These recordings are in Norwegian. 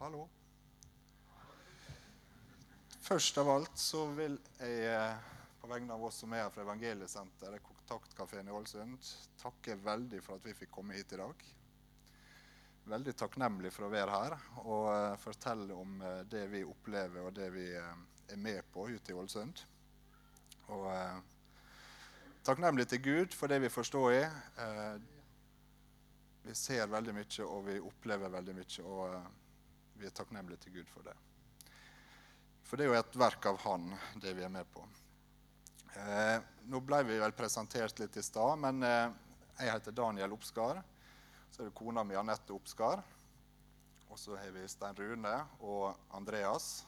Hallo. Først av alt så vil jeg eh, på vegne av oss som er her fra Evangeliesenteret, Kontaktkafeen i Ålesund, takke veldig for at vi fikk komme hit i dag. Veldig takknemlig for å være her og eh, fortelle om eh, det vi opplever og det vi er med på ute i Ålesund. Og takknemlig til Gud for det vi forstår i. Vi ser veldig mye, og vi opplever veldig mye. Og vi er takknemlige til Gud for det. For det er jo et verk av Han, det vi er med på. Eh, nå ble vi vel presentert litt i stad, men eh, jeg heter Daniel Oppskar. Så er det kona mi Anette Oppskar. Og så har vi Stein Rune og Andreas.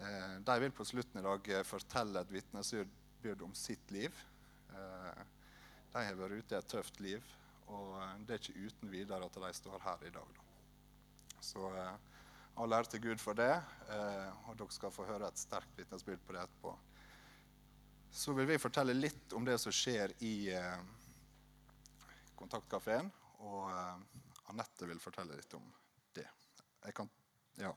Eh, de vil på slutten i dag eh, fortelle et vitnesbyrd om sitt liv. Eh, de har vært ute i et tøft liv, og eh, det er ikke uten videre at de står her i dag. Da. Så... All ære til Gud for det. Eh, og dere skal få høre et sterkt vitnesbyrd på det etterpå. Så vil vi fortelle litt om det som skjer i eh, Kontaktkafeen. Og eh, Anette vil fortelle litt om det. Kan, ja.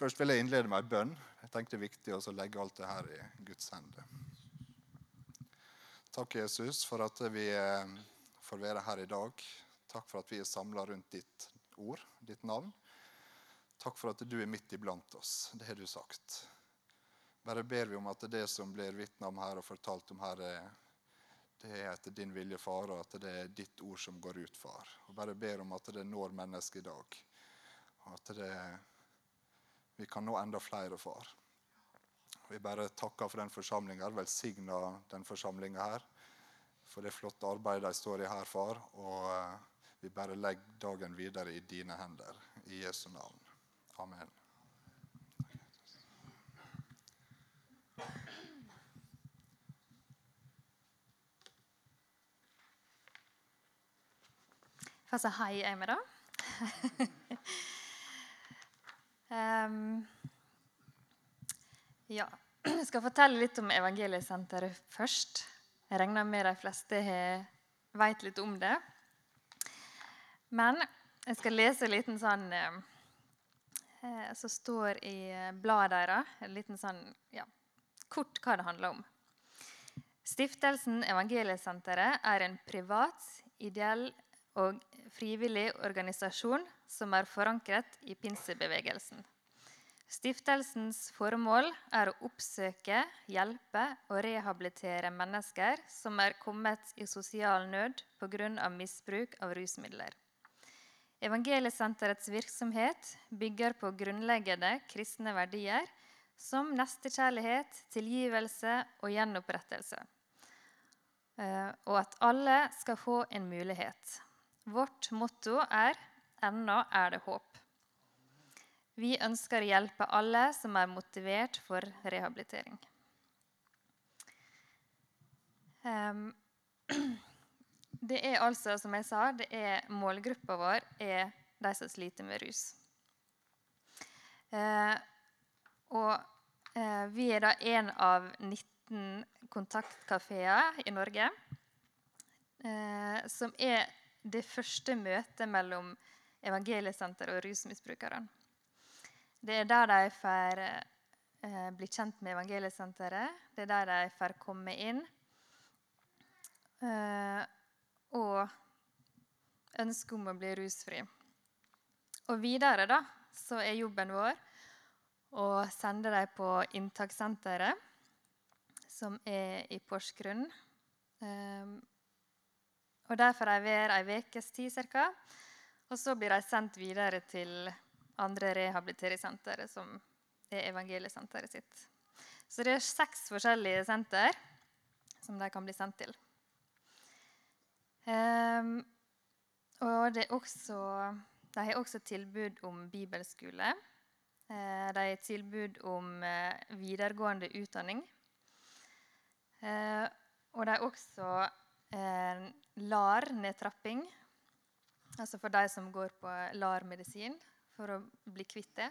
Først vil jeg innlede med ei bønn. Jeg tenkte det er viktig å legge alt det her i Guds hender. Takk, Jesus, for at vi eh, får være her i dag. Takk for at vi er samla rundt ditt ord, ditt navn. Takk for at du er midt iblant oss. Det har du sagt. Bare ber vi om at det som blir vitna om her og fortalt om her, det er etter din vilje, far, og at det er ditt ord som går ut, far. Og bare ber om at det når mennesket i dag. Og at det, vi kan nå enda flere, far. Vi bare takker for den forsamlinga. Velsigner den forsamlinga her. For det flotte arbeidet de står i her, far. Og vi bare legger dagen videre i dine hender. I Jesu navn. Amen. Si hei, med da. um, ja. Jeg skal fortelle litt om Evangeliesenteret først. Jeg regner med de fleste vet litt om det. Men jeg skal lese en liten sånn um, Eh, som står i eh, bladet deres. En liten sånn, ja, kort hva det handler om. Stiftelsen Evangeliesenteret er en privat, ideell og frivillig organisasjon som er forankret i pinsebevegelsen. Stiftelsens formål er å oppsøke, hjelpe og rehabilitere mennesker som er kommet i sosial nød pga. misbruk av rusmidler. Evangeliesenterets virksomhet bygger på grunnleggende kristne verdier som nestekjærlighet, tilgivelse og gjenopprettelse. Eh, og at alle skal få en mulighet. Vårt motto er 'Ennå er det håp'. Vi ønsker å hjelpe alle som er motivert for rehabilitering. Um, Det er altså, som jeg sa, det er målgruppa vår er de som sliter med rus. Eh, og eh, vi er da en av 19 kontaktkafeer i Norge. Eh, som er det første møtet mellom Evangeliesenteret og rusmisbrukerne. Det er der de får eh, bli kjent med Evangeliesenteret. Det er der de får komme inn. Og ønsket om å bli rusfri. Og videre da, så er jobben vår å sende dem på inntakssenteret, som er i Porsgrunn. Um, og Der får de være ei ukes tid ca. Og så blir de sendt videre til andre rehabiliteringssentre, som er evangeliesenteret sitt. Så det er seks forskjellige senter som de kan bli sendt til. Um, og også, de har også tilbud om bibelskole. Uh, de har tilbud om uh, videregående utdanning. Uh, og de har også LAR-nedtrapping, altså for de som går på LAR-medisin for å bli kvitt det.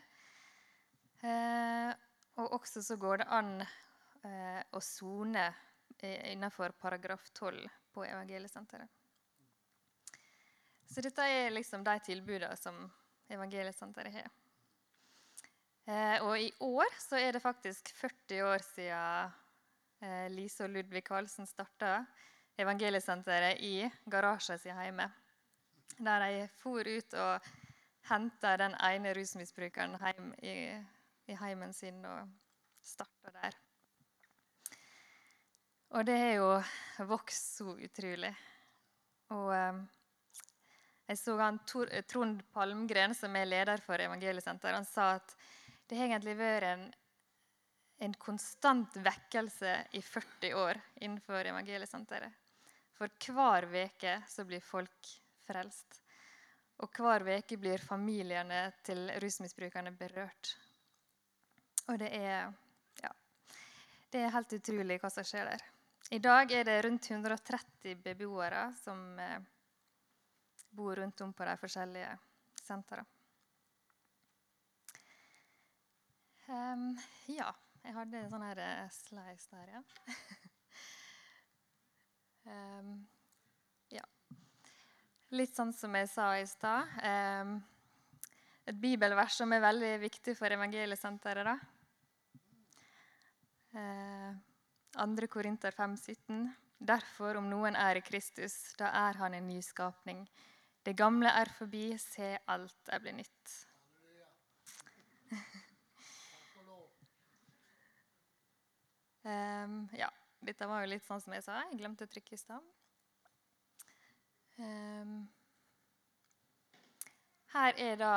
og også så går det an å sone innenfor paragraf 12 på evangeliesenteret. Så dette er liksom de tilbudene som evangeliesenteret har. Eh, og i år så er det faktisk 40 år siden eh, Lise og Ludvig Karlsen starta evangeliesenteret i garasjen sin hjemme. Der de for ut og henta den ene rusmisbrukeren hjem i, i heimen sin og starta der. Og det har jo vokst så utrolig. Og eh, jeg så han Trond Palmgren, som er leder for Evangeliesenteret, han sa at det har egentlig vært en, en konstant vekkelse i 40 år innenfor evangeliesenteret. For hver uke blir folk frelst. Og hver uke blir familiene til rusmisbrukerne berørt. Og det er, ja, det er helt utrolig hva som skjer der. I dag er det rundt 130 beboere som eh, bor rundt om på de forskjellige sentrene. Um, ja, jeg hadde en sånn uh, slice der, ja. um, ja. Litt sånn som jeg sa i stad. Um, et bibelvers som er veldig viktig for evangeliesenteret. Uh, 2. Korinter 5, 17. Derfor, om noen er i Kristus, da er han en nyskapning. Det gamle er forbi, se, alt er blitt nytt. Um, ja, dette var jo litt sånn som jeg sa. Jeg glemte å trykke i stad. Um, her er da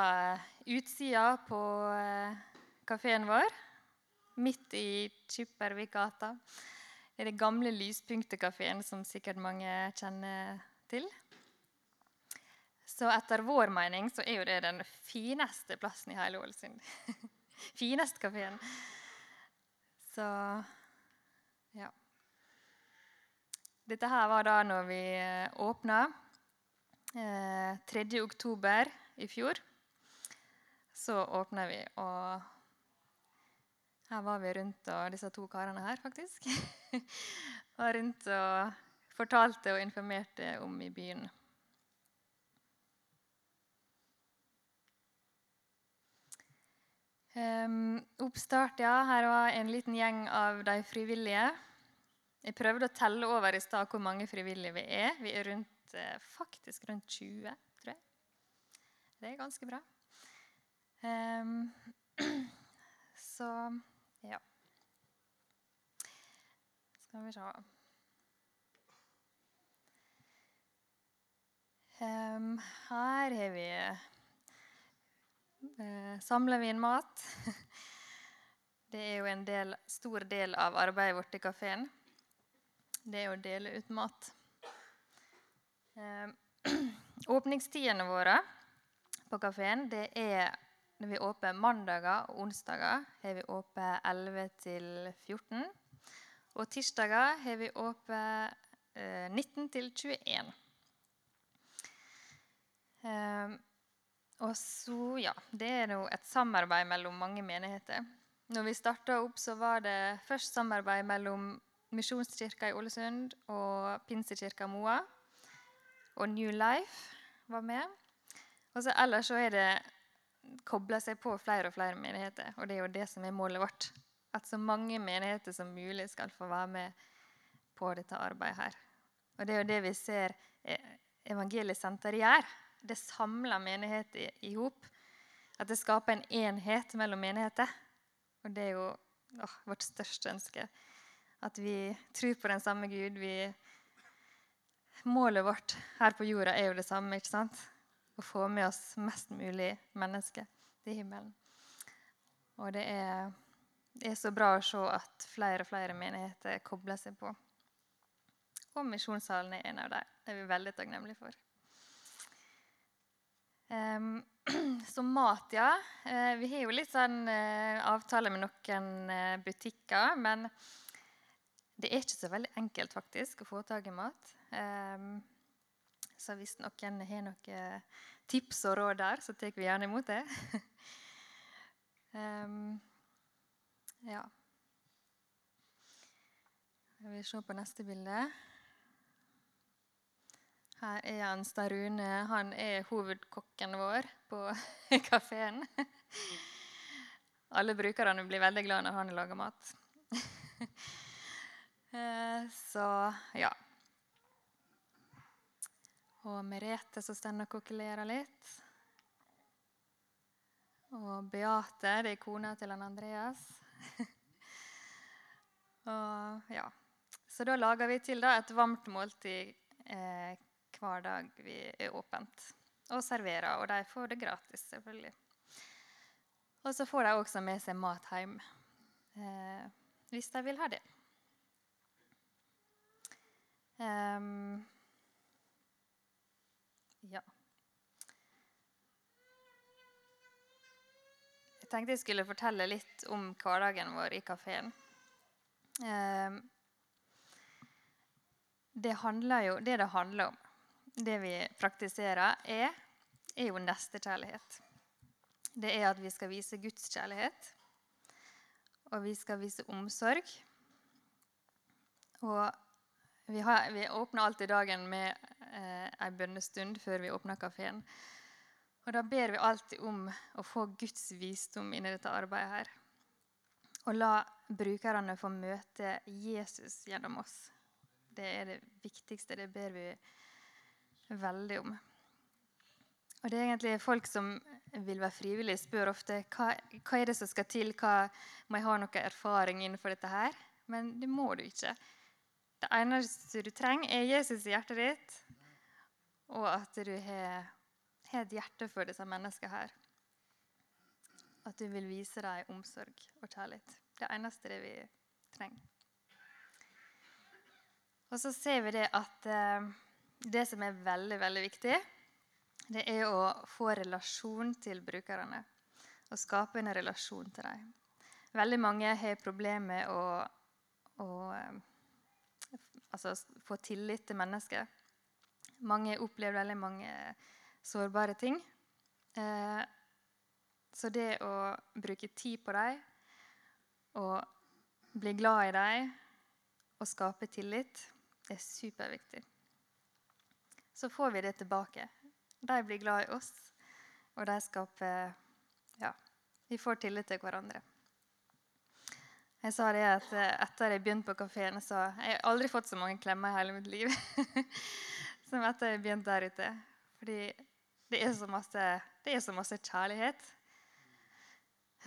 utsida på uh, kafeen vår, midt i Skippervikgata. Det er det gamle Lyspunktet-kafeen, som sikkert mange kjenner til. Så etter vår mening så er jo det den fineste plassen i hele Ålesund. fineste kafeen. Så ja. Dette her var da når vi eh, åpna eh, 3. oktober i fjor. Så åpna vi, og her var vi rundt og disse to karene her, faktisk. var rundt og fortalte og informerte om i byen. Um, oppstart, ja. Her var en liten gjeng av de frivillige. Jeg prøvde å telle over i stad hvor mange frivillige vi er. Vi er rundt, eh, faktisk rundt 20, tror jeg. Det er ganske bra. Um, så ja. Skal vi se um, Her har vi samler vi inn mat. Det er jo en del, stor del av arbeidet vårt i kafeen det er å dele ut mat. Eh, åpningstidene våre på kafeen det er når vi åpner mandager og onsdager, har vi åpent 11 til 14. Og tirsdager har vi åpent eh, 19 til 21. Og så, ja, Det er jo et samarbeid mellom mange menigheter. Når vi starta opp, så var det først samarbeid mellom Misjonskirka i Ålesund og Pinsekirka Moa. Og New Life var med. Og så ellers så er det kobla seg på flere og flere menigheter. Og det er jo det som er målet vårt. At så mange menigheter som mulig skal få være med på dette arbeidet her. Og det er jo det vi ser eh, Evangeliesenteret gjør. Det samler menigheter i hop. At det skaper en enhet mellom menigheter. Og det er jo åh, vårt største ønske. At vi tror på den samme Gud. Vi, målet vårt her på jorda er jo det samme. ikke sant? Å få med oss mest mulig mennesker til himmelen. Og det er, det er så bra å se at flere og flere menigheter kobler seg på. Og Misjonssalen er en av dem. Det er vi veldig takknemlige for. Um, så mat, ja. Uh, vi har jo litt sånn uh, avtale med noen uh, butikker. Men det er ikke så veldig enkelt faktisk å få tak i mat. Um, så hvis noen har noen tips og råd der, så tar vi gjerne imot det. um, ja. Jeg vil se på neste bilde. Her er Anstad Rune. Han er hovedkokken vår på kafeen. Alle brukerne blir veldig glad når han lager mat. Eh, så ja. Og Merete som står og kokulerer litt. Og Beate, det er kona til han Andreas. og ja. Så da lager vi til da, et varmt måltid eh, hver dag vi er åpent. Og serverer, og de får det gratis, selvfølgelig. Og så får de også med seg mat hjem eh, hvis de vil ha det. Um, ja. Jeg tenkte jeg skulle fortelle litt om hverdagen vår i kafeen. Jo, det det handler om, det vi praktiserer, er, er jo nestekjærlighet. Det er at vi skal vise Guds kjærlighet, og vi skal vise omsorg. Og vi, har, vi åpner alltid dagen med eh, ei bønnestund før vi åpner kafeen. Og da ber vi alltid om å få Guds visdom inn i dette arbeidet her. Og la brukerne få møte Jesus gjennom oss. Det er det viktigste. Det ber vi veldig om. Og det er egentlig folk som vil være frivillige, spør ofte hva, hva er det som skal til. Hva, må jeg ha noe erfaring innenfor dette her? Men det må du ikke. Det eneste du trenger, er Jesus i hjertet ditt, og at du har, et hjerte for disse menneskene her. At du vil vise dem omsorg og kjærlighet. Det eneste det vi trenger. Og så ser vi det at eh, det som er veldig, veldig viktig, det er å få relasjon til brukerne. Og skape en relasjon til dem. Veldig mange har problemer med å, å eh, altså, få tillit til mennesker. Mange opplever veldig mange sårbare ting. Eh, så det å bruke tid på dem og bli glad i dem og skape tillit, det er superviktig. Så får vi det tilbake. De blir glad i oss, og de skaper Ja, vi får tillit til hverandre. Jeg sa det at eh, Etter jeg begynte på kafeen, så jeg har aldri fått så mange klemmer i hele mitt liv som etter jeg begynte der ute. Fordi det er så masse, er så masse kjærlighet.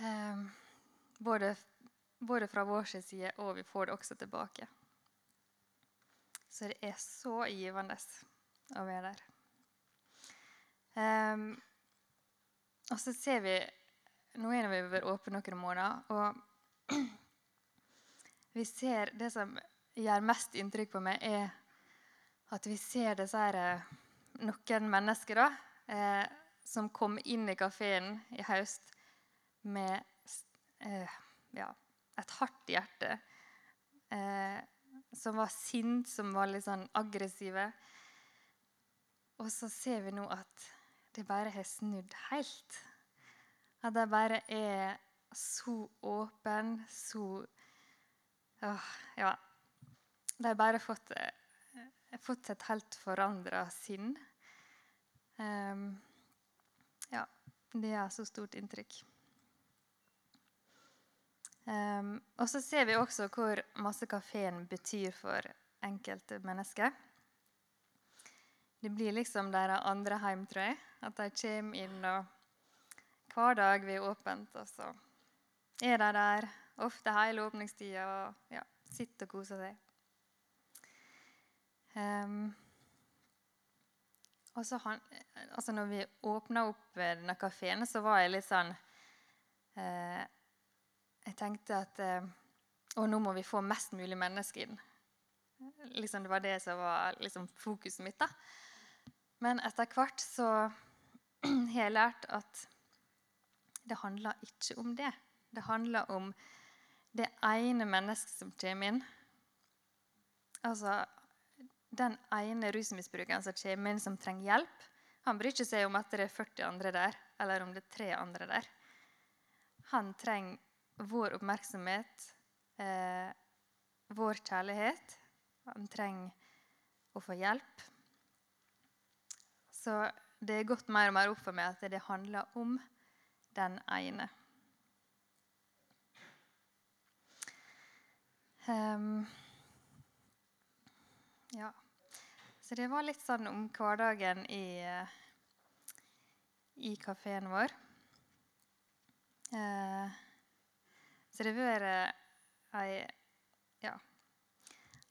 Um, både, både, fra vår side, og vi får det også tilbake. Så det er så givende å være der. Um, og så ser vi Nå er vi vært åpne noen måneder. og vi ser Det som gjør mest inntrykk på meg, er at vi ser dessverre noen mennesker da, eh, som kom inn i kafeen i høst med eh, ja, et hardt hjerte. Eh, som var sint, som var litt sånn aggressive. Og så ser vi nå at det bare har snudd helt. At de bare er så åpen, så Åh, ja. De har bare fått, eh, fått et helt forandra sinn. Um, ja, det er så stort inntrykk. Um, og så ser vi også hvor masse kafeen betyr for enkelte mennesker. Det blir liksom deres andre hjem, tror jeg. At de kommer inn, og hver dag vi er åpent, og så er de der ofte hele åpningstida og ja, sitter og koser seg. Um, og så han, altså når vi åpna opp denne kafeen, så var jeg litt sånn eh, Jeg tenkte at eh, Og nå må vi få mest mulig mennesker inn. Liksom det var det som var liksom, fokuset mitt. da. Men etter hvert så har jeg lært at det handler ikke om det. Det handler om det ene mennesket som kommer inn Altså, Den ene rusmisbrukeren som kommer inn som trenger hjelp, han bryr ikke seg om at det er 40 andre der, eller om det er tre andre der. Han trenger vår oppmerksomhet, eh, vår kjærlighet. Han trenger å få hjelp. Så det er gått mer og mer opp for meg at det handler om den ene. Um, ja. Så det var litt sånn om hverdagen i, eh, i kafeen vår. Uh, så det har vært ei ja,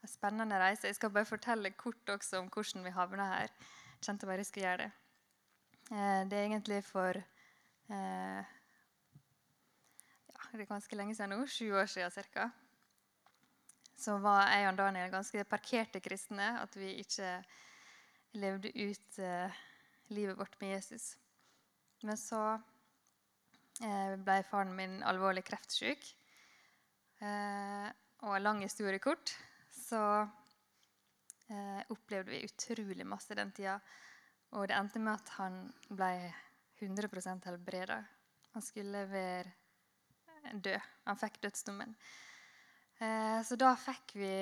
en spennende reise. Jeg skal bare fortelle kort også om hvordan vi havna her. Kjente bare jeg skulle gjøre det. Eh, det er egentlig for eh, ja, Det er ganske lenge siden nå. Sju år siden ca. Så var jeg og Daniel ganske parkerte kristne. At vi ikke levde ut eh, livet vårt med Jesus. Men så ble faren min alvorlig kreftsyk. Og lang historie kort så eh, opplevde vi utrolig masse den tida. Og det endte med at han ble 100% helbreda. Han skulle være død. Han fikk dødsdommen. Eh, så da fikk vi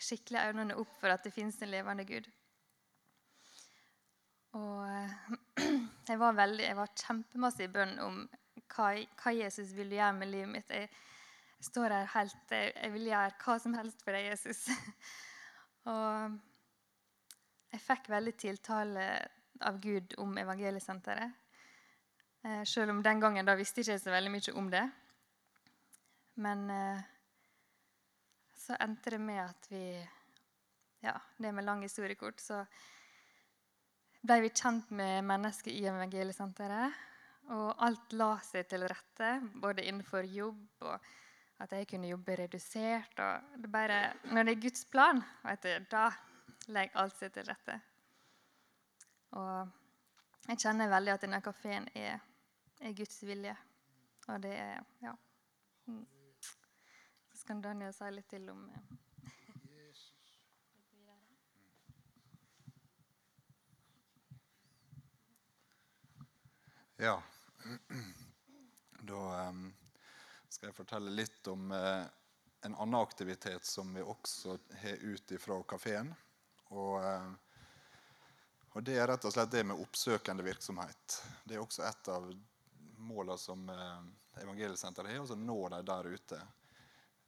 skikkelig øynene opp for at det fins en levende Gud. Og eh, jeg var, veldig, jeg var kjempemasse i bønn om hva, hva, Jesus ville gjøre med livet mitt. Jeg står her helt Jeg vil gjøre hva som helst for deg, Jesus. og jeg fikk veldig tiltale av Gud om evangeliesenteret. Eh, selv om den gangen da visste jeg ikke så veldig mye om det. Men eh, så endte det med at vi Ja, det med lang historiekort, så ble vi kjent med mennesker i evangeliesenteret. Og alt la seg til rette, både innenfor jobb og at jeg kunne jobbe redusert. og det bare, Når det er Guds plan, du, da legger alt seg til rette. Og jeg kjenner veldig at denne kafeen er, er, Guds vilje. Og det er Ja. Mm. Så kan Daniel si litt til om Ja. Da um skal jeg fortelle litt om eh, en annen aktivitet som vi også har ut fra kafeen. Og, eh, og, det er rett og slett det med oppsøkende virksomhet. Det er også et av målene som eh, Evangeliesenteret har, å nå de der ute.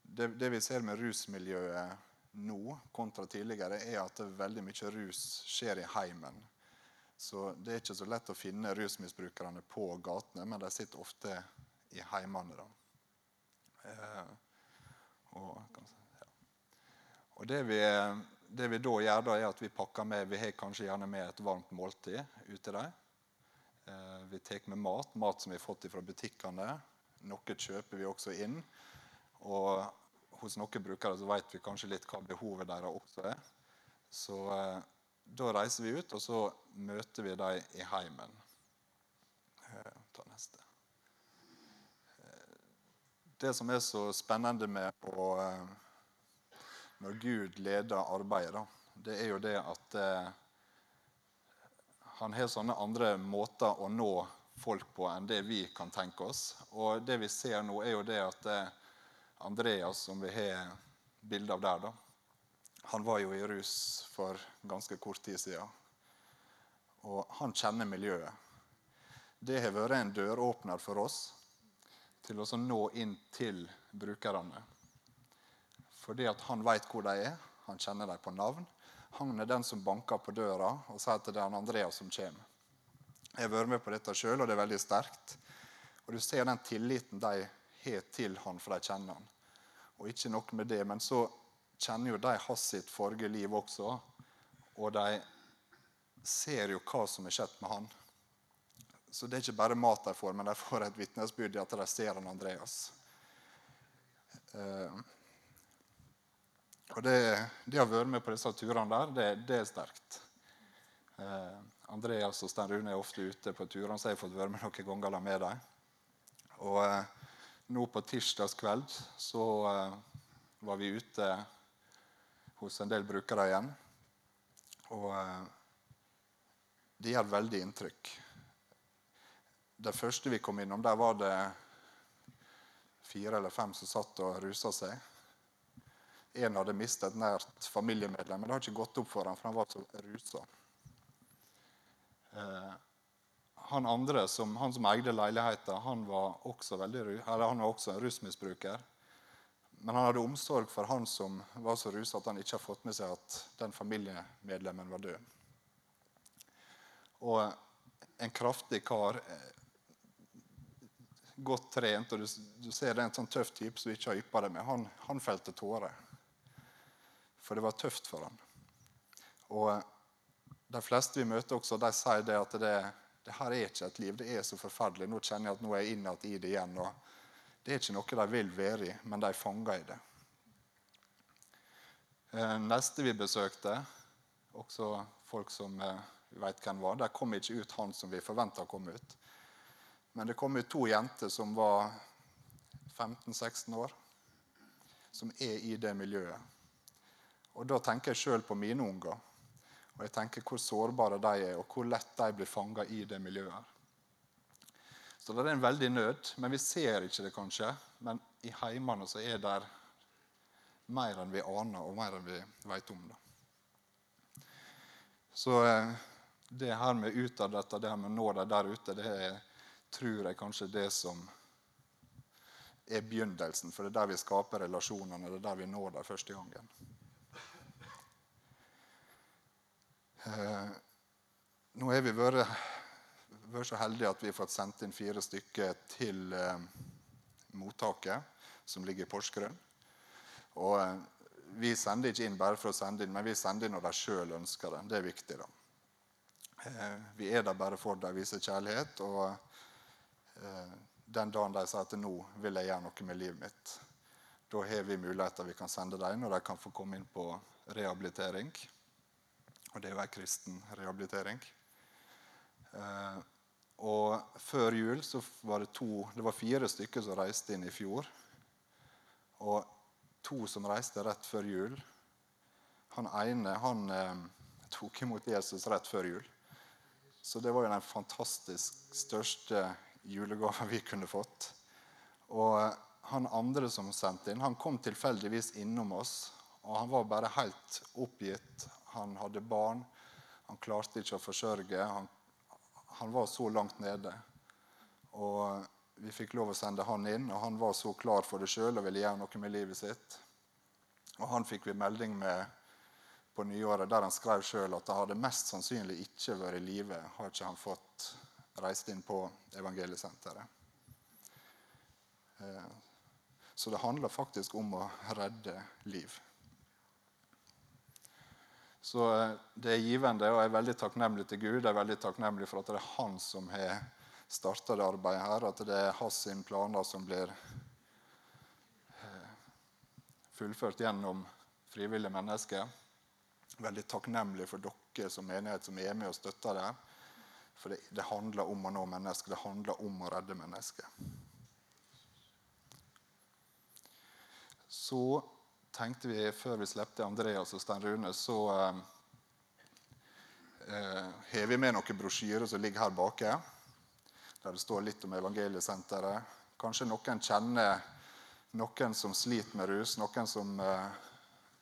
Det, det, vi ser med rusmiljøet nå kontra tidligere, er at veldig mye rus skjer i heimen. Så det er ikke så lett å finne rusmisbrukerne på gatene, men de sitter ofte i heimene. da. Eh, og, ja. og det, vi, det, vi, da gjør, da, er at vi pakker med Vi har kanskje gjerne med et varmt måltid ute der. Eh, vi tar med mat, mat som vi har fått fra butikkene. Noe kjøper vi også inn. Og hos noen brukere så vet vi kanskje litt hva behovet deres også er. Så eh, da reiser vi ut, og så møter vi dem i heimen. Ta neste det som er så spennende med å eh, Når Gud leder arbeidet, det er jo det at eh, han har sånne andre måter å nå folk på enn det vi kan tenke oss. Og det vi ser nå, er jo det at eh, Andreas, som vi har bilde av der, da, han var jo i rus for ganske kort tid siden. Og han kjenner miljøet. Det har vært en døråpner for oss til å nå inn til brukerne. Fordi at han vet hvor de er, han kjenner dem på navn. Han er den som banker på døra og sier at det er Andreas som kommer. Jeg har vært med på dette sjøl, og det er veldig sterkt. Og Du ser den tilliten de har til han, for de kjenner han. Og ikke nok med det, men så kjenner jo de hans sitt forrige liv også. Og de ser jo hva som har skjedd med han. Så det er ikke bare mat de får, men de får et vitnesbyrd i at de ser han Andreas. Uh, og det, det har vært med på disse turene der. Det, det er sterkt. Uh, Andreas og Stein Rune er ofte ute på turene, så jeg har fått være med noen ganger med dem. Og uh, nå på tirsdagskveld så var vi ute hos en del brukere igjen. Og det gjør veldig inntrykk det første vi kom innom, der var det fire eller fem som satt og rusa seg. En hadde mistet et nært familiemedlem, men det har ikke gått opp for ham, for han var så rusa. Eh, han andre, som, han som eide leiligheten, han var også, også en rusmisbruker. Men han hadde omsorg for han som var så rusa at han ikke har fått med seg at den familiemedlemmen var død. Og en kraftig kar, godt trent, og du, du ser det er en sånn tøff type som ikke har yppa det med, han, han felte tårer. For det var tøft for han. Og de fleste vi møter også, de sier det at det, det her er ikke et liv. Det er så forferdelig. Nå kjenner jeg at nå er jeg innad i det igjen. og Det er ikke noe de vil være i, men de er fanga i det. Eh, neste vi besøkte, også folk som vi veit hvem var, der kom ikke ut han som vi forventa kom ut. Men det kom ut to jenter som var 15-16 år, som er i det miljøet. Og Da tenker jeg sjøl på mine unger. Og jeg tenker hvor sårbare de er, og hvor lett de blir fanga i det miljøet. Så det er en veldig nød, men vi ser ikke det kanskje. Men i heimene så er det mer enn vi aner, og mer enn vi vet om. det. Så eh, det her med utadretta, det her med å nå dem der ute, det er, tror jeg kanskje det som er begynnelsen. For det er der vi skaper relasjonene, det er der vi når dem første gangen. Eh, nå har vi vært, vært, så heldige at vi har fått sendt inn fire stykker til eh, mottaket, som ligger i Porsgrunn. Og eh, vi sender ikke inn bare for å sende inn, men vi sender inn når de sjøl ønsker det. Det er viktig. da. Eh, vi er der bare for å vise kjærlighet. Og den dagen de sier at nå vil jeg gjøre noe med livet mitt, da har vi muligheter vi kan sende dem, og de kan få komme inn på rehabilitering. Og det er jo ei kristen rehabilitering. Eh, og før jul så var det to Det var fire stykker som reiste inn i fjor. Og to som reiste rett før jul. Han ene han eh, tok imot Jesus rett før jul. Så det var jo den fantastisk største julegaven vi kunne fått. Og han andre som sendte inn, han kom tilfeldigvis innom oss. Og han var bare helt oppgitt. Han hadde barn. Han klarte ikke å forsørge. Han, han var så langt nede. Og vi fikk lov å sende han inn, og han var så klar for det sjøl og ville gjøre noe med livet sitt. Og han fikk vi melding med på nyåret der han skrev sjøl at det hadde mest sannsynlig ikke vært i live, har ikke han fått reist inn på evangeliesenteret. Eh, så det handler faktisk om å redde liv. Så eh, det er givende, og jeg er veldig takknemlig til Gud. Jeg er veldig takknemlig for at det er han som har starta det arbeidet her. At det er hans planer som blir eh, fullført gjennom frivillige mennesker. Veldig takknemlig for dere som menighet som er med og støtter det. For det, det handler om å nå mennesker. Det handler om å redde mennesker. Så tenkte vi før vi slepte Andreas og Stein Rune, så eh, eh, har vi med noen brosjyrer som ligger her bake. Der det står litt om evangeliesenteret. Kanskje noen kjenner noen som sliter med rus, noen som eh,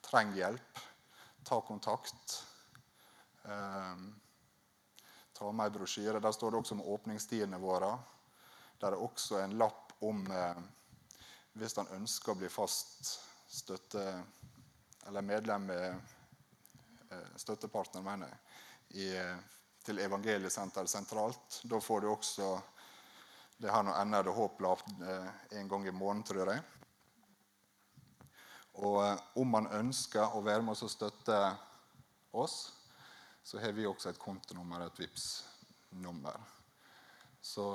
trenger hjelp. Ta kontakt. Eh, ta med ei brosjyre. Der står det også om åpningstidene våre. Der er også en lapp om eh, hvis han ønsker å bli fast støtte, eller medlem med eh, støttepartner mener jeg, i, til Evangeliesenteret sentralt. Da får du også Det har nå ender det håp lavt eh, en gang i måneden, tror jeg. Og eh, om man ønsker å være med oss og støtte oss, så har vi også et kontonummer, et vips nummer Så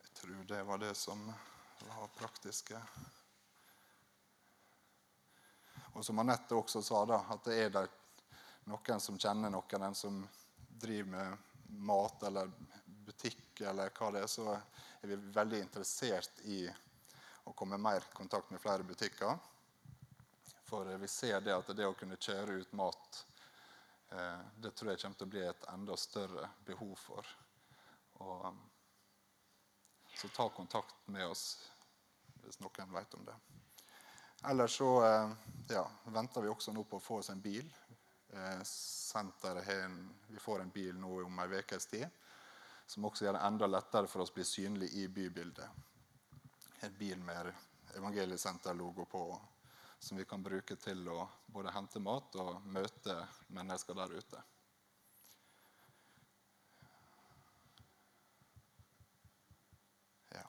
Jeg tror det var det som var praktiske. Og som Anette også sa, da, at det er der noen som kjenner noen, en som driver med mat eller butikk eller hva det er, så er vi veldig interessert i å komme mer i kontakt med flere butikker. For vi ser det at det å kunne kjøre ut mat, eh, det tror jeg kommer til å bli et enda større behov for. Og så ta kontakt med oss hvis noen vet om det. Ellers så eh, ja, venter vi også nå på å få oss en bil. Eh, senteret har en, vi får en bil nå om ei ukes tid som også gjør det enda lettere for oss å bli synlig i bybildet. En bil med evangeliesenterlogo på som vi kan bruke til å både hente mat og møte mennesker der ute. Ja.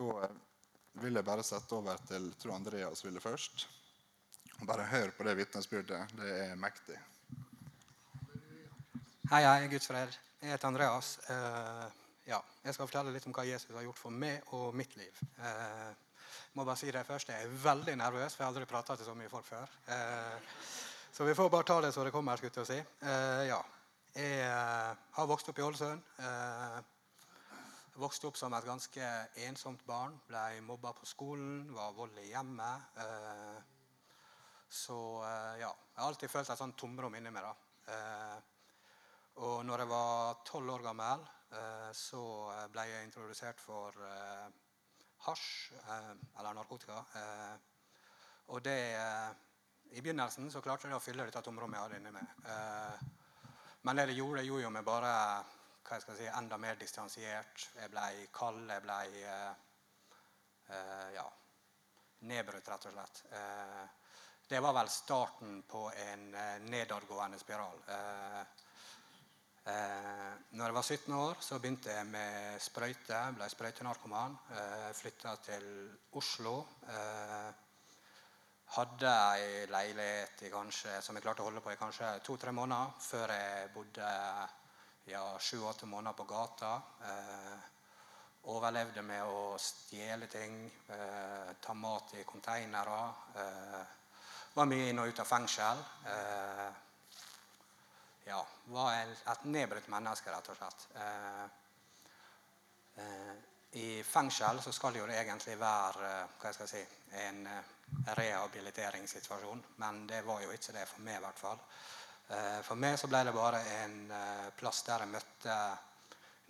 Da eh, vil jeg bare sette over til tror Andreas ville først. Bare hør på det vitnesbyrdet. Det er mektig. Hei, hei, Guds fred. Jeg heter Andreas. Uh, ja, jeg skal fortelle litt om hva Jesus har gjort for meg og mitt liv. Uh, må bare si det først, Jeg er veldig nervøs, for jeg har aldri prata til så mye folk før. Uh, så vi får bare ta det så det kommer. skulle Jeg si. ja. Jeg har vokst opp i Ålesund. vokste opp som et ganske ensomt barn. Ble mobba på skolen, var vold i hjemmet. så ja, jeg har alltid følt et sånt tomrom inni meg. da. Og når jeg var tolv år gammel, eh, så eh, ble jeg introdusert for eh, hasj, eller narkotika. Og det I begynnelsen så klarte jeg å fylle dette tomrommet jeg hadde inni meg. Men det det gjorde, det gjorde jo meg bare hva jeg skal si, enda mer distansiert. Jeg ble kald. Jeg ble ja, nedbrutt, rett og slett. Det var vel starten på en nedadgående spiral. Eh, når jeg var 17 år, så begynte jeg med sprøyte. Ble sprøytenarkoman. Eh, Flytta til Oslo. Eh, hadde ei leilighet kanskje, som jeg klarte å holde på i kanskje to-tre måneder, før jeg bodde ja, sju-åtte måneder på gata. Eh, overlevde med å stjele ting, eh, ta mat i konteinere. Eh, var mye inn og ut av fengsel. Eh, ja, var et nedbrutt menneske, rett og slett. Eh, eh, I fengsel så skal jo egentlig være eh, hva jeg si, en rehabiliteringssituasjon, men det var jo ikke det for meg, i hvert fall. For meg så ble det bare en plass der jeg møtte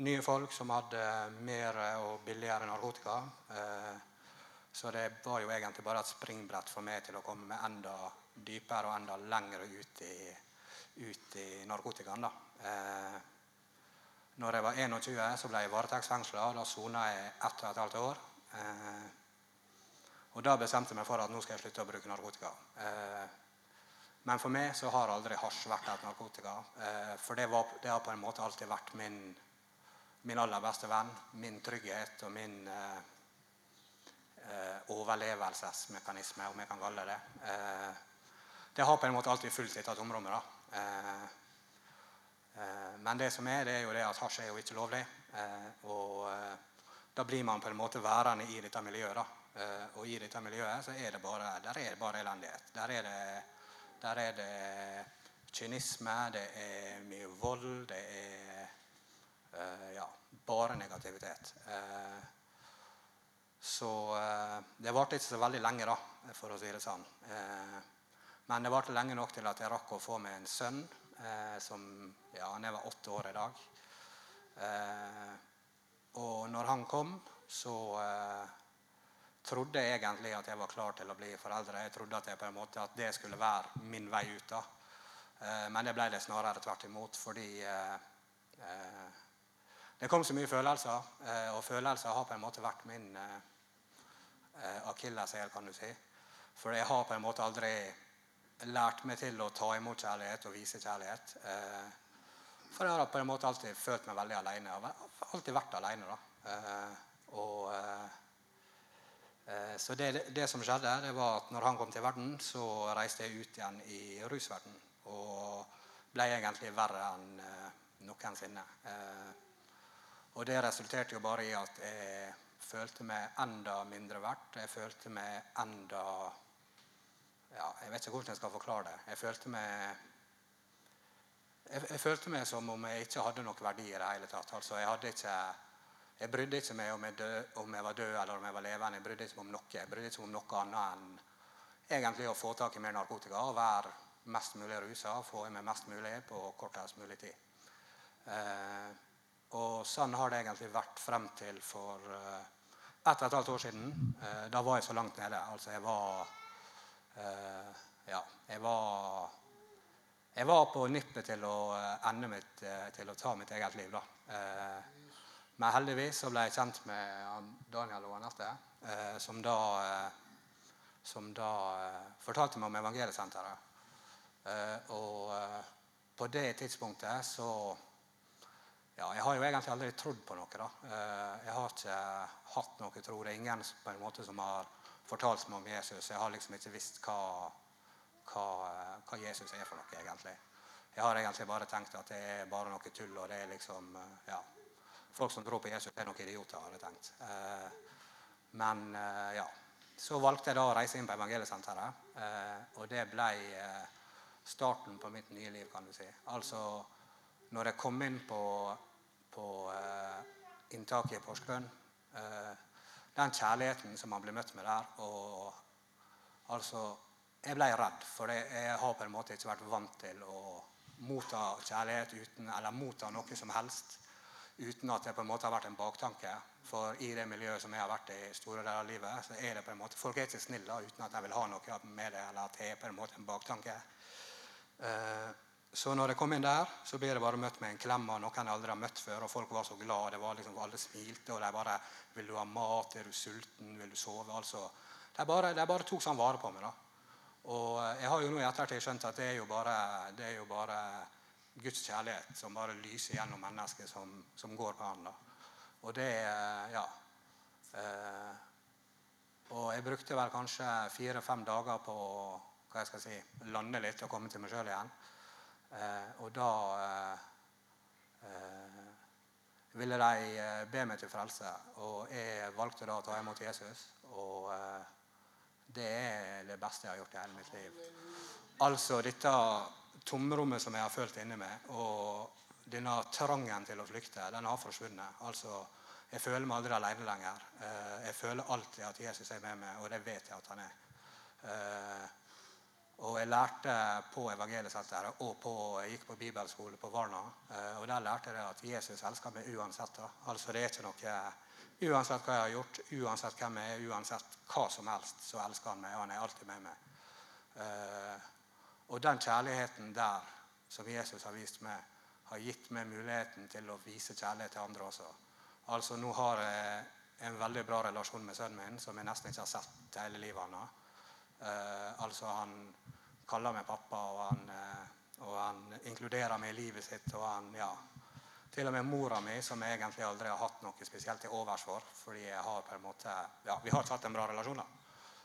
nye folk som hadde mer og billigere narkotika. Så det var jo egentlig bare et springbrett for meg til å komme meg enda dypere og enda lengre ut i ut i narkotikaen. da. Eh, når jeg var 21, så ble jeg varetektsfengsla. Da sona jeg ett og et halvt år. Eh, og da bestemte jeg meg for at nå skal jeg slutte å bruke narkotika. Eh, men for meg så har aldri hasj vært et narkotika. Eh, for det, var, det, har på en måte alltid vært min, min aller beste venn. Min trygghet og min eh, eh, overlevelsesmekanisme, om jeg kan kalle det det. det har på en måte alltid fulgt dette tomrommet. Eh, eh, men det som er, det er jo det at hasj er jo ikke lovlig. Eh, og da blir man på en måte værende i dette miljøet. da. og i dette miljøet så er det bare, der er det bare elendighet. Der er det, der er det kynisme, det er mye vold, det er ja, bare negativitet. Så det varte ikke så veldig lenge, da, for å si det sånn. Men det varte lenge nok til at jeg rakk å få meg en sønn. Eh, som, ja, Han var åtte år i dag. Eh, og når han kom, så eh, trodde jeg egentlig at jeg var klar til å bli foreldre. Jeg trodde at, jeg på en måte, at det skulle være min vei ut. da. Eh, men det ble det snarere tvert imot, fordi eh, eh, det kom så mye følelser. og følelser har på en måte vært min eh, akilleshæl, kan du si. For jeg har på en måte aldri lært meg til å ta imot kjærlighet og vise kjærlighet. Eh, for jeg har på en måte alltid følt meg veldig alene. Og alltid vært alene. Da. Eh, og, eh, så det, det, som skjedde, det var at når han kom til verden, så reiste jeg ut igjen i rusverden. Og ble egentlig verre enn noensinne. Og det resulterte jo bare i at jeg følte meg enda mindre verdt. Jeg følte meg enda vet ikke hvordan jeg skal forklare det. Jeg følte meg jeg, jeg, følte meg som om jeg ikke hadde noen verdi i det hele tatt. Altså, jeg, ikke, jeg brydde ikke meg om jeg, død, om jeg, var død eller om jeg var levende. Jeg brydde ikke meg om noe. Jeg brydde ikke om noe annet enn egentlig å få tak i mer narkotika og være mest mulig rusa. Få i meg mest mulig på kortest mulig tid. Eh, og sånn har det egentlig vært frem til for eh, ett og et halvt år siden. Eh, da var jeg så langt nede. Altså, jeg var ja, jeg var jeg var på nippet til å eh, ende mitt, eh, til å ta mitt eget liv. da. Eh, men heldigvis så ble jeg kjent med Daniel og Anette, som da, som da fortalte meg om Evangeliesenteret. Og på det tidspunktet så ja, Jeg har jo egentlig aldri trodd på noe. da. Jeg har ikke hatt noe tro. Det er ingen på en måte som har fortalt meg om Jesus. Jeg har liksom ikke visst hva hva, hva, Jesus er for noe, egentlig. Jeg har egentlig bare tenkt at det er bare noe tull. og det er liksom, eh, ja, Folk som tror på Jesus, er noen idioter, har jeg tenkt. Eh, men eh, ja. Så valgte jeg da å reise inn på Evangeliesenteret. Og det ble starten på mitt nye liv, kan du si. Altså, når jeg kom inn på, på inntaket i Porsgrunn Den kjærligheten som man blir møtt med der og altså jeg ble redd, for jeg har på en måte ikke vært vant til å motta kjærlighet uten, eller motta noe som helst uten at det på en måte har vært en baktanke. For i det miljøet som jeg har vært i store deler av livet, så er det på en måte, folk er ikke snille uten at jeg vil ha noe med det, eller at det er på en måte en baktanke. Eh, så når jeg kom inn der, så ble det bare møtt med en klem av noen jeg aldri har møtt før. Og folk var så glad. Det var liksom, Alle smilte, og de bare 'Vil du ha mat? Er du sulten? Vil du sove?' Altså, de bare, de bare tok sånn vare på meg. da. Og eh, jeg har jo nå i ettertid skjønt at det er jo bare, det er jo bare Guds kjærlighet som bare lyser gjennom mennesket som, som går på han. da. Og det eh, Ja. Eh, og jeg brukte vel kanskje fire-fem dager på hva jeg skal si, lande litt og komme til meg sjøl igjen. Eh, og da eh, eh, ville de be meg til frelse. Og jeg valgte da å ta imot Jesus. og det er det beste jeg har gjort i hele mitt liv. Altså dette tomrommet som jeg har følt inni meg, og denne trangen til å flykte, den har forsvunnet. Altså, jeg føler meg aldri alene lenger. Jeg føler alltid at Jesus er med meg, og det vet jeg at han er. Eh, og jeg lærte på Evangeliesenteret og på, jeg gikk på bibelskole på Varna. Eh, og der lærte jeg at Jesus elsker meg uansett. Altså Det er ikke noe Uansett hva jeg har gjort, uansett hvem jeg er, uansett hva som helst, så elsker han meg. Og han er alltid med meg. Uh, og den kjærligheten der som Jesus har vist meg, har gitt meg muligheten til å vise kjærlighet til andre også. Altså Nå har jeg en veldig bra relasjon med sønnen min som jeg nesten ikke har sett hele livet hans. Uh, altså Han kaller meg pappa, og han, uh, og han inkluderer meg i livet sitt. og han, ja, til og med mora mi, som jeg egentlig aldri har hatt noe spesielt til overs for. fordi jeg har på en måte, ja, Vi har hatt en bra relasjon. da.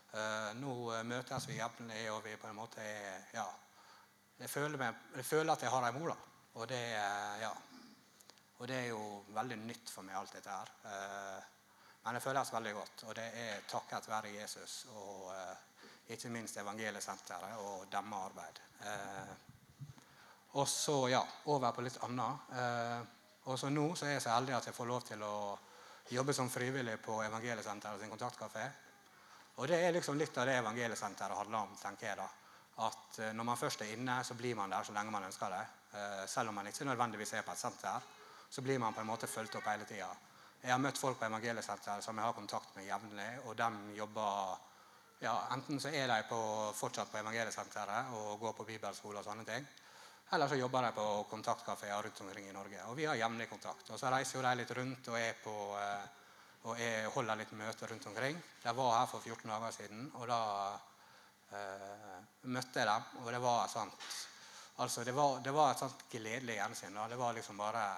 Uh, nå uh, møtes vi jevnlig, og vi på en måte er ja, jeg føler, meg, jeg føler at jeg har ei mor. da. Og det, uh, ja, og det er jo veldig nytt for meg, alt dette her. men det føles veldig godt. Og det er takket være Jesus og ikke minst Evangeliesenteret og deres arbeid. og så ja, over på litt annet. Og så nå så er jeg så heldig at jeg får lov til å jobbe som frivillig på Evangeliesenteret sin kontaktkafé. Og det er liksom litt av det Evangeliesenteret handler om, tenker jeg da. At eh, når man først er inne, så blir man der så lenge man ønsker det. Eh, selv om man ikke nødvendigvis er på et senter, så blir man på en måte fulgt opp hele tida. Jeg har møtt folk på Evangeliesenteret som jeg har kontakt med jevnlig, og de jobber ja, Enten så er de på, fortsatt på Evangeliesenteret og går på bibelskole og sånne ting. Eller så jobber de på kontaktkafeer rundt omkring i Norge. Og vi har jevnlig kontakt. Og så reiser jo de litt rundt og, er på, eh, og er, holder litt møter rundt omkring. De var her for 14 dager siden, og da eh, møtte jeg dem. Og det var et altså det var, det var et sånt gledelig gjensyn. Det var liksom bare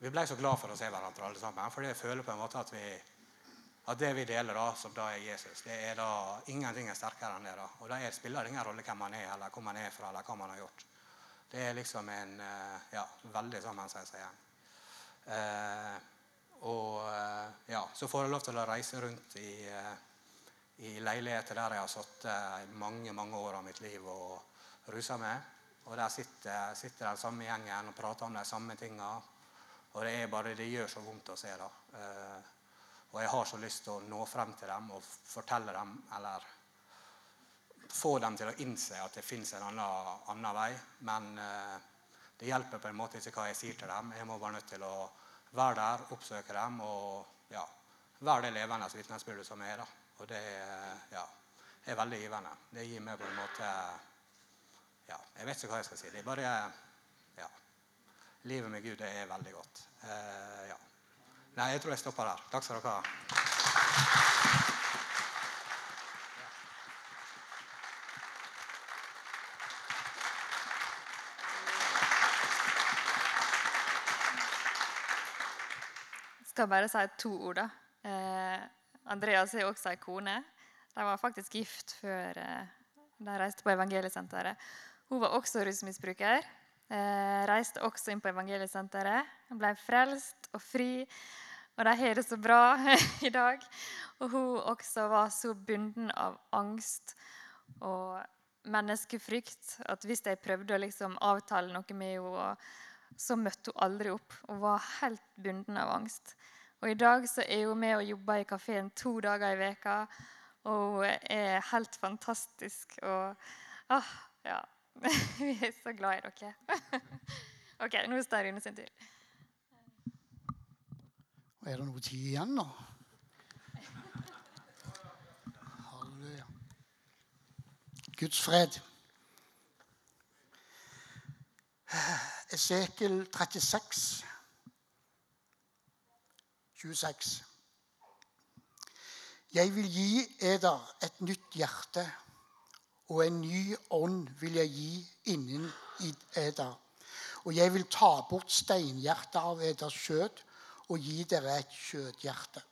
Vi ble så glad for å se hverandre alle sammen. For jeg føler på en måte at vi at det vi deler, da, som da er Jesus, det er da ingenting er sterkere enn det. da. Og da spiller det ingen rolle hvem man er, eller hvor man er fra, eller hva man har gjort. Det er liksom en eh, ja, veldig sammensveisa gjeng. Eh, og eh, ja, så får jeg lov til å reise rundt i, eh, i leiligheter der jeg har sittet i mange mange år av mitt liv og rusa meg. Og der sitter, sitter den samme gjengen og prater om de samme tinga. Og det er bare, det gjør så vondt å se. da. Eh, og jeg har så lyst til å nå frem til dem og fortelle dem, eller få dem til å innse at det fins en annen, annen, vei. Men eh, det hjelper på en måte ikke hva jeg sier til dem. Jeg må bare nødt til å være der, oppsøke dem og ja, være det levende vitnesbyrdet som er. da. Og det ja, er veldig givende. Det gir meg på en måte Ja, jeg vet ikke hva jeg skal si. Det er bare Ja. Livet med Gud det er veldig godt. Eh, ja. Nei, jeg tror jeg stopper der. Takk skal dere ha. Jeg skal bare si to ord. da. Eh, Andreas er også ei kone. De var faktisk gift før eh, de reiste på evangeliesenteret. Hun var også rusmisbruker. Eh, reiste også inn på evangeliesenteret. Ble frelst og fri. Og de har det så bra i dag. Og hun også var så bunden av angst og menneskefrykt at hvis jeg prøvde å liksom avtale noe med henne, så møtte hun aldri opp. Hun var helt bunden av angst. Og i dag så er hun med og jobber i kafeen to dager i veka, og hun er helt fantastisk. Og ah, ja. Vi er så glad i dere. OK, nå er Rune sin tur. Og er det noe tid igjen nå? Halleluja. Guds fred. Esekel 36, 26. Jeg vil gi eder et nytt hjerte, og en ny ånd vil jeg gi innen eder. Og jeg vil ta bort steinhjertet av eders skjød og gi dere et kjødhjerte.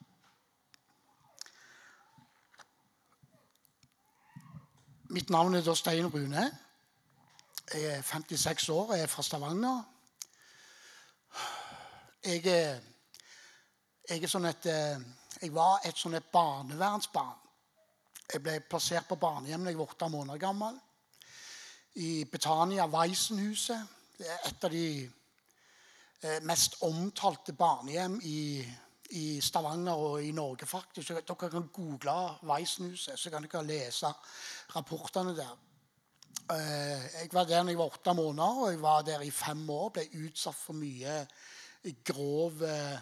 Mitt navn er da Stein Rune. Jeg er 56 år og er fra Stavanger. Jeg, er- jeg, er sånn et, eh, jeg var et sånn et barnevernsbarn. Jeg ble plassert på barnehjem da jeg var åtte måneder gammel. I Betania Weisenhuset. Det er et av de mest omtalte barnehjem i, i Stavanger og i Norge, faktisk. Dere kan google Weisenhuset, så kan dere lese rapportene der. Eh, Jeg var der da jeg var åtte måneder, og jeg var der i fem år. Ble utsatt for mye grov eh,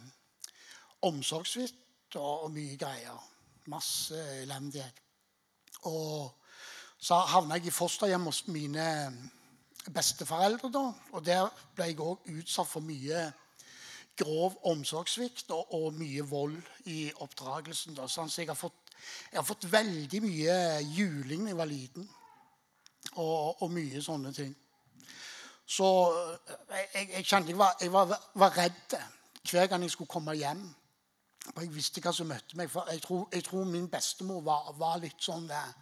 omsorgssvikt og mye greier. Masse elendighet. Og så havna jeg i fosterhjem hos mine besteforeldre. da, Og der ble jeg òg utsatt for mye grov omsorgssvikt og, og mye vold i oppdragelsen. Da. Sånn, så jeg har, fått, jeg har fått veldig mye juling da jeg var liten. Og, og mye sånne ting. Så jeg, jeg, jeg kjente jeg var, jeg var, var redd hver gang jeg skulle komme hjem. For jeg visste hva som møtte meg. For jeg tror, jeg tror min bestemor var, var litt sånn eh,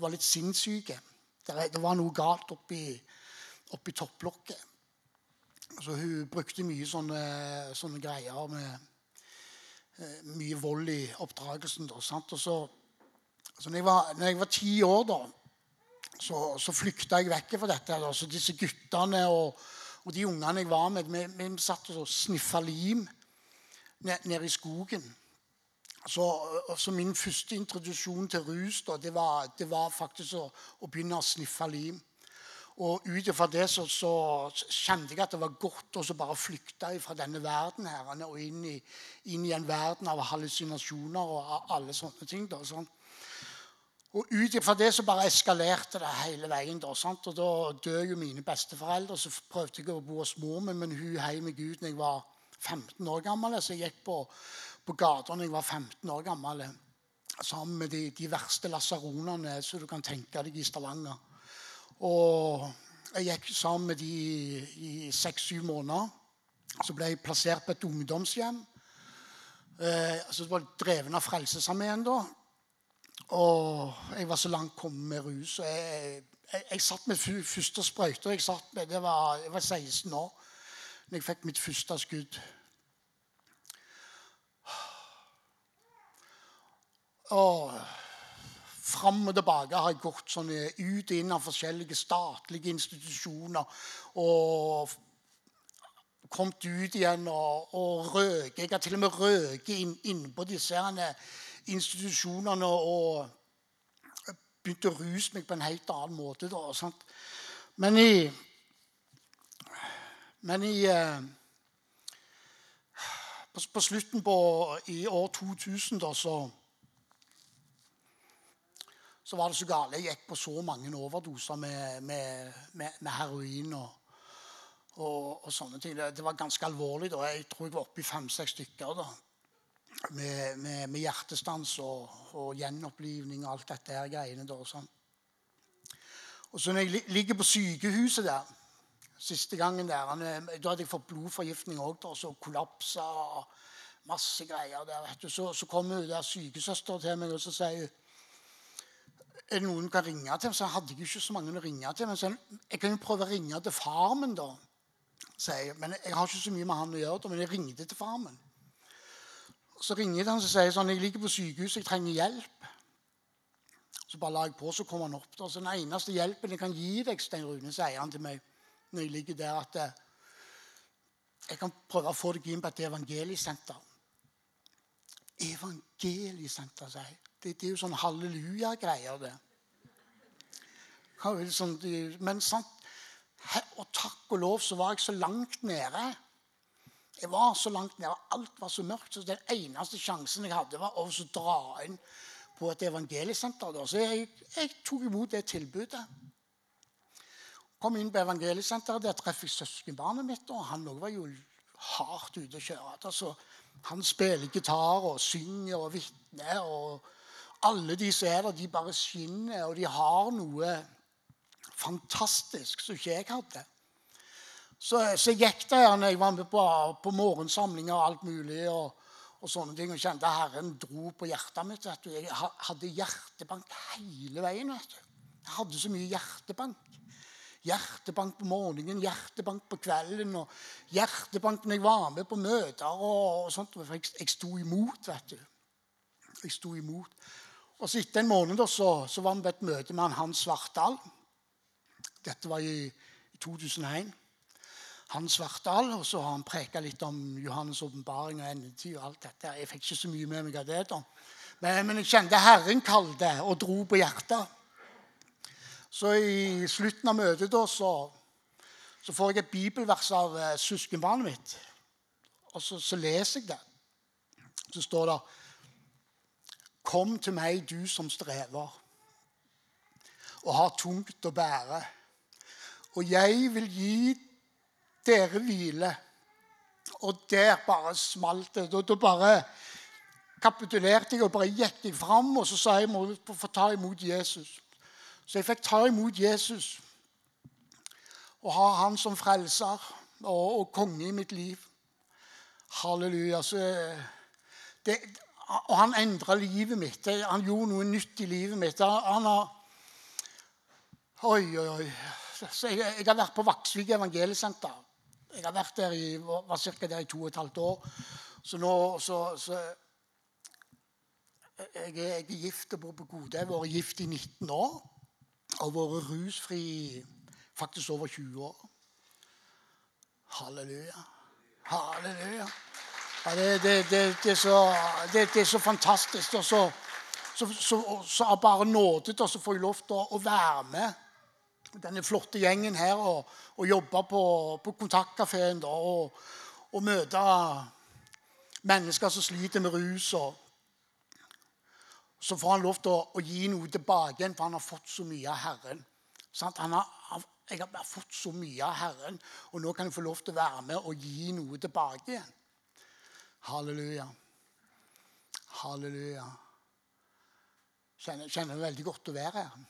var litt sinnssyke. Det, det var noe galt oppi, oppi topplokket. Så hun brukte mye sånne, sånne greier med eh, mye vold i oppdragelsen. Da, sant? Og så, så når, jeg var, når jeg var ti år, da, så, så flykta jeg vekk fra dette. Da. Så disse guttene og, og de ungene jeg var med, vi, vi satt og sniffa lim ned- nede i skogen. Så, så min første introduksjon til rus da, det, var, det var faktisk å, å begynne å sniffe lim. Og ut ifra det så, så kjente jeg at det var godt å bare flykte fra denne verden her, og inn i, inn i en verden av hallusinasjoner og alle sånne ting. Da, sånn. Og ut ifra det så bare eskalerte det hele veien. Da, sant? Og da dør jo mine besteforeldre. Så prøvde jeg å bo hos mor mi, men hun heiv meg ut da jeg var 15 år gammel. Så jeg gikk på, på gata da jeg var 15 år gammel. Sammen med de, de verste lasaronene som du kan tenke deg i Stavanger. Og jeg gikk sammen med de i, seks-syv måneder. Så ble jeg plassert på et ungdomshjem. Eh, altså det var dreven av Frelsesarmeen da. Og jeg var så langt kommet med rus. Og jeg, jeg, jeg satt med første sprøyte. Jeg, satt med, det var, jeg var 16 år da jeg fikk mitt første skudd. Og fram og tilbake har jeg gått sånn ut og inn av forskjellige statlige institusjoner. Og kommet ut igjen og, og røket. Jeg har til og med røket inn, på disse herne institusjonene og begynt å ruse meg på en helt annen måte. Da? Men i Men i eh, på, på slutten på i år 2000 da, så så var det så gale. Jeg gikk på så mange overdoser med, med, med, med heroin og, og, og, sånne ting. Det, det, var ganske alvorlig. da. Jeg tror jeg var oppe i fem-seks stykker. da. Med, med, hjertestans og, og, gjenopplivning og alt dette her greiene. da. Og, sånn. og så når jeg ligger på sykehuset der siste gangen der, Da hadde jeg fått blodforgiftning òg, så kollapsa og masse greier der. vet du. Så, så kommer hun til meg og så sier er det noen du kan ringe til? Så hadde jeg ikke så mange å ringe til. Men så, jeg kan jo prøve å ringe til far min, da. Jeg. Men jeg har ikke så mye med han å gjøre. Men jeg ringte til far min. Så ringer han og sier sånn, jeg ligger på sykehus, jeg trenger hjelp. Så bare la jeg på, så kom han opp. Da. Så Den eneste hjelpen jeg kan gi deg, Stein Rune, sier han til meg når jeg ligger der, at eh, jeg kan prøve å få deg inn på et evangeliesenter. Evangeliesenter, sier jeg. Det, er jo sånn halleluja-greier, det. Men sant, og takk og lov så var jeg så langt nede. Jeg var så langt nede, Alt var så mørkt. så Den eneste sjansen jeg hadde, var å dra inn på et evangeliesenter. Så jeg, jeg, tok imot det tilbudet. Kom inn på evangeliesenteret. Der traff jeg søskenbarnet mitt. og Han var jo hardt ute å kjøre. Altså, han spiller gitar og synger og vitner. og alle de som er der, de bare skinner, og de har noe fantastisk som ikke jeg hadde. Så, så gikk der når jeg var med på, på morgensamlinger og alt mulig. og, og sånne ting, og kjente Herren dro på hjertet mitt. vet du. Jeg hadde hjertebank hele veien. vet du. Jeg hadde så mye hjertebank. Hjertebank på morgenen, hjertebank på kvelden og hjertebank når jeg var med på møter. og, og sånt. Jeg, jeg sto imot, vet du. Jeg sto imot. Og så Etter en måned så, så, var vi på et møte med han Hans Svartdal. Dette var i, i 2001. Hans Svartdal, og så har han preka litt om Johannes' åpenbaring og endetid. og alt dette. Jeg fikk ikke så mye med meg av det. da. Men, men jeg kjente Herren kalte og dro på hjertet. Så i slutten av møtet da, så, så får jeg et bibelvers av uh, søskenbarnet mitt. Og så, så leser jeg det. Så står det Kom til meg, du som strever og har tungt å bære. Og jeg vil gi dere hvile. Og der bare smalt det. Da, bare kapitulerte jeg og bare gikk jeg fram og så sa jeg må få ta imot Jesus. Så jeg fikk ta imot Jesus og ha han som frelser og, og konge i mitt liv. Halleluja. Så det, og han endra livet mitt. Han gjorde noe nytt i livet mitt. Han har Oi, oi, oi. Jeg, jeg har vært på Vaksvik evangeliesenter. Jeg har vært der i, var cirka der i to og et halvt år. Så nå så, så jeg, jeg, er gift og bor på Gode. Jeg har vært gift i 19 år. Og vært rusfri faktisk over 20 år. Halleluja. Halleluja. Ja, det, det, det, er så, det, er så fantastisk. Og så, så, så, så er bare nådet, og så får jeg lov til å, å være med denne flotte gjengen her og, og jobbe på, på kontaktkafeen og, og, møte mennesker som sliter med rus. og så får han lov til å, å, gi noe tilbake igjen, for han har fått så mye av Herren. Har, jeg har fått så mye av Herren, og nå kan jeg få lov til å være med og gi noe tilbake igjen. Halleluja. Halleluja. Jeg kjenner det veldig godt å være her.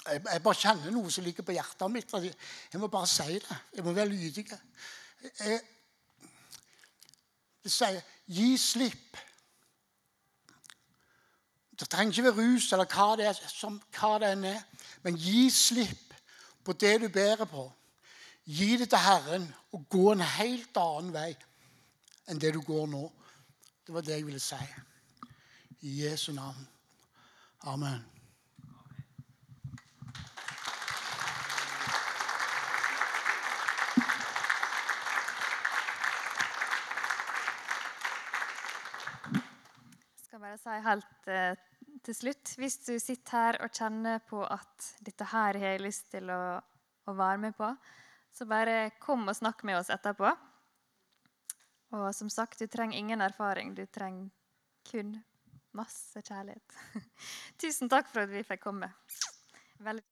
Jeg, bare kjenner noe som ligger på hjertet mitt. Jeg må bare si det. Jeg må være lydig. Jeg, det sier 'gi slipp'. Det trenger ikke være rus eller hva det, er, som, hva det enn er. Men gi slipp på det du bærer på. Gi det til Herren og gå en helt annen vei enn det du går nå. Det var det jeg ville si. I Jesu navn. Amen. Bare si helt eh, til slutt Hvis du sitter her og kjenner på at dette her har jeg lyst til å, å være med på, så bare kom og snakk med oss etterpå. Og som sagt, du trenger ingen erfaring. Du trenger kun Masse kjærlighet. Tusen takk for at vi fikk komme. Veldig